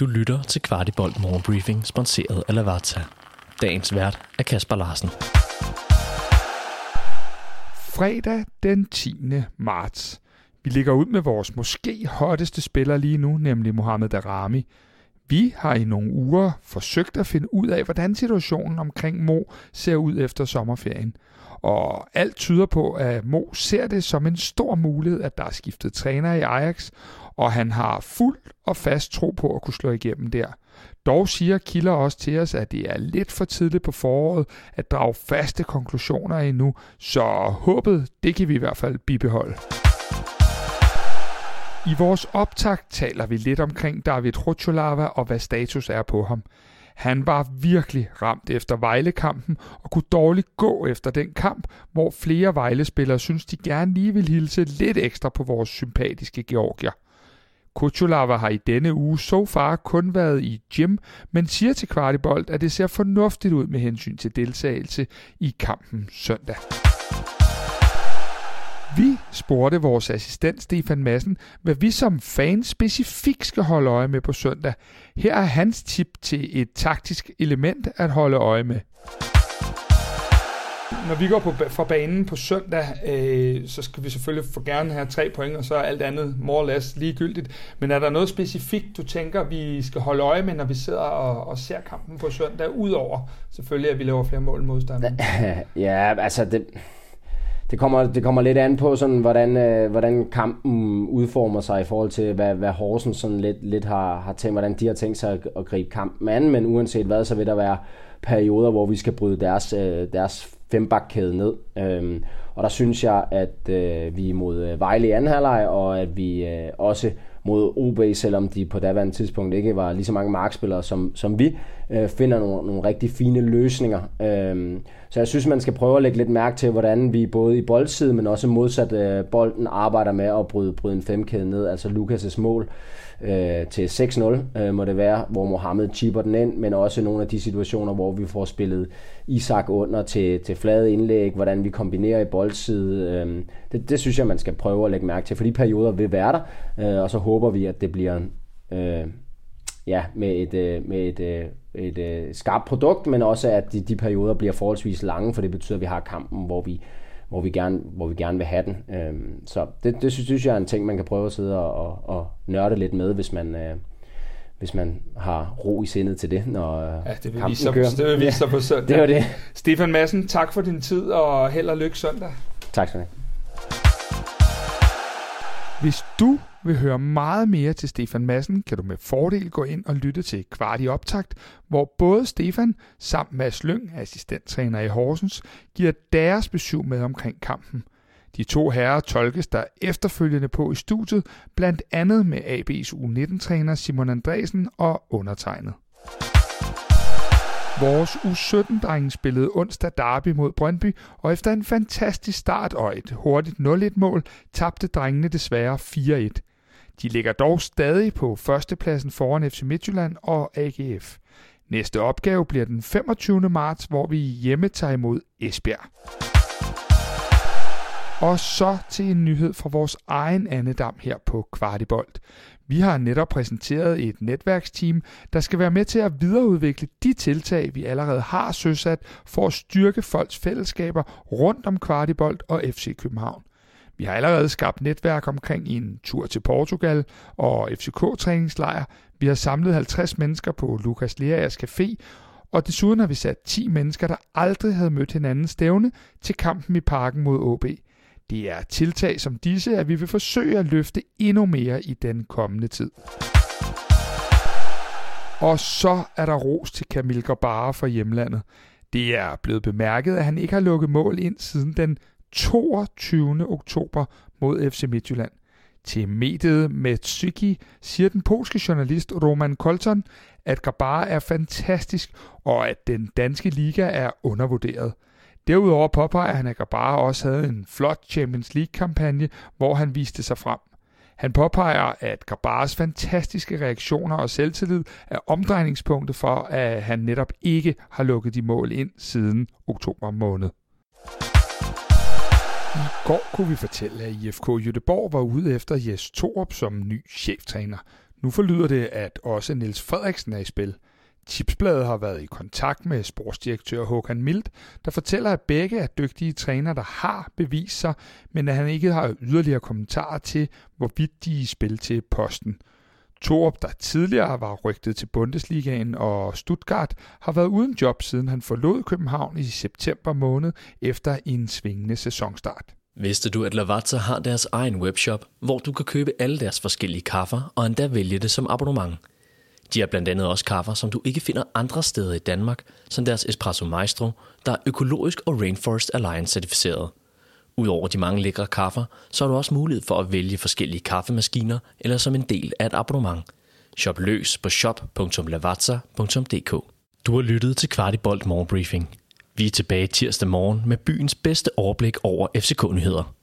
Du lytter til Kvartibolt Morgenbriefing, sponsoreret af Lavazza. Dagens vært er Kasper Larsen. Fredag den 10. marts. Vi ligger ud med vores måske hotteste spiller lige nu, nemlig Mohamed Darami. Vi har i nogle uger forsøgt at finde ud af, hvordan situationen omkring Mo ser ud efter sommerferien. Og alt tyder på, at Mo ser det som en stor mulighed, at der er skiftet træner i Ajax, og han har fuld og fast tro på at kunne slå igennem der. Dog siger kilder også til os, at det er lidt for tidligt på foråret at drage faste konklusioner endnu, så håbet, det kan vi i hvert fald bibeholde. I vores optakt taler vi lidt omkring David Rocholava og hvad status er på ham. Han var virkelig ramt efter Vejle-kampen og kunne dårligt gå efter den kamp, hvor flere Vejle-spillere synes, de gerne lige vil hilse lidt ekstra på vores sympatiske Georgier. Kuchulava har i denne uge så far kun været i gym, men siger til Kvartibolt, at det ser fornuftigt ud med hensyn til deltagelse i kampen søndag. Vi spurgte vores assistent Stefan Madsen, hvad vi som fans specifikt skal holde øje med på søndag. Her er hans tip til et taktisk element at holde øje med. Når vi går på, fra banen på søndag, øh, så skal vi selvfølgelig få gerne have tre point, og så er alt andet more or less ligegyldigt. Men er der noget specifikt, du tænker, vi skal holde øje med, når vi sidder og, og ser kampen på søndag, udover selvfølgelig, at vi laver flere mål modstanderne? Ja, altså det, det kommer, det kommer lidt an på, sådan, hvordan, øh, hvordan kampen udformer sig i forhold til, hvad, hvad Horsen sådan lidt, lidt har, har tænkt, hvordan de har tænkt sig at, at gribe kampen an. Men uanset hvad, så vil der være perioder, hvor vi skal bryde deres, øh, deres fembakkæde ned. Øhm, og der synes jeg, at øh, vi er mod øh, Vejle i anden halvleg, og at vi øh, også mod OB, selvom de på daværende tidspunkt ikke var lige så mange markspillere som, som vi, øh, finder nogle, nogle rigtig fine løsninger. Øh, så jeg synes, man skal prøve at lægge lidt mærke til, hvordan vi både i boldsiden, men også modsat øh, bolden arbejder med at bryde, bryde en femkæde ned, altså Lukas' mål øh, til 6-0 øh, må det være, hvor Mohammed chipper den ind, men også nogle af de situationer, hvor vi får spillet Isak under til, til flade indlæg, hvordan vi kombinerer i boldside. Øh, det, det synes jeg, man skal prøve at lægge mærke til, for de perioder vil være der, øh, og så håber vi, at det bliver øh, ja, med et, øh, med et, øh, et, et skarpt produkt, men også at de, de perioder bliver forholdsvis lange, for det betyder, at vi har kampen, hvor vi hvor vi gerne, hvor vi gerne vil have den. Øhm, så det, det synes jeg er en ting, man kan prøve at sidde og, og, og nørde lidt med, hvis man, øh, hvis man har ro i sindet til det, når ja, det vil vise sig, kører. Det vil vise sig på søndag. det var det. Stefan Madsen, tak for din tid, og held og lykke søndag. Tak skal du have. Hvis du vil høre meget mere til Stefan Madsen, kan du med fordel gå ind og lytte til Kvart i Optakt, hvor både Stefan samt Mads Lyng, assistenttræner i Horsens, giver deres besøg med omkring kampen. De to herrer tolkes der efterfølgende på i studiet, blandt andet med AB's U19-træner Simon Andresen og undertegnet. Vores U17-drenge spillede onsdag derby mod Brøndby, og efter en fantastisk start og et hurtigt 0-1-mål, tabte drengene desværre 4-1. De ligger dog stadig på førstepladsen foran FC Midtjylland og AGF. Næste opgave bliver den 25. marts, hvor vi hjemme tager imod Esbjerg. Og så til en nyhed fra vores egen andedam her på Kvartibolt. Vi har netop præsenteret et netværksteam, der skal være med til at videreudvikle de tiltag, vi allerede har søsat for at styrke folks fællesskaber rundt om Kvartibolt og FC København. Vi har allerede skabt netværk omkring en tur til Portugal og FCK-træningslejr. Vi har samlet 50 mennesker på Lukas Leas Café, og desuden har vi sat 10 mennesker, der aldrig havde mødt hinanden stævne, til kampen i parken mod OB. Det er tiltag som disse, at vi vil forsøge at løfte endnu mere i den kommende tid. Og så er der ros til Kamil Gabara fra hjemlandet. Det er blevet bemærket, at han ikke har lukket mål ind siden den 22. oktober mod FC Midtjylland. Til mediet Metsuki siger den polske journalist Roman Kolton, at Gabara er fantastisk, og at den danske liga er undervurderet. Derudover påpeger han, at Gabara også havde en flot Champions League-kampagne, hvor han viste sig frem. Han påpeger, at Gabaras fantastiske reaktioner og selvtillid er omdrejningspunktet for, at han netop ikke har lukket de mål ind siden oktober måned. I går kunne vi fortælle, at IFK Jødeborg var ude efter Jes Torup som ny cheftræner. Nu forlyder det, at også Niels Frederiksen er i spil. Chipsbladet har været i kontakt med sportsdirektør Håkan Mild, der fortæller, at begge er dygtige trænere, der har bevist sig, men at han ikke har yderligere kommentarer til, hvorvidt de er i spil til posten. Torup, der tidligere var rygtet til Bundesligaen og Stuttgart, har været uden job siden han forlod København i september måned efter en svingende sæsonstart. Vidste du, at Lavazza har deres egen webshop, hvor du kan købe alle deres forskellige kaffer og endda vælge det som abonnement? De har blandt andet også kaffer, som du ikke finder andre steder i Danmark, som deres Espresso Maestro, der er økologisk og Rainforest Alliance certificeret. Udover de mange lækre kaffer, så har du også mulighed for at vælge forskellige kaffemaskiner eller som en del af et abonnement. Shop løs på shop.lavazza.dk Du har lyttet til Kvartibolt Morgenbriefing. Vi er tilbage tirsdag morgen med byens bedste overblik over FCK-nyheder.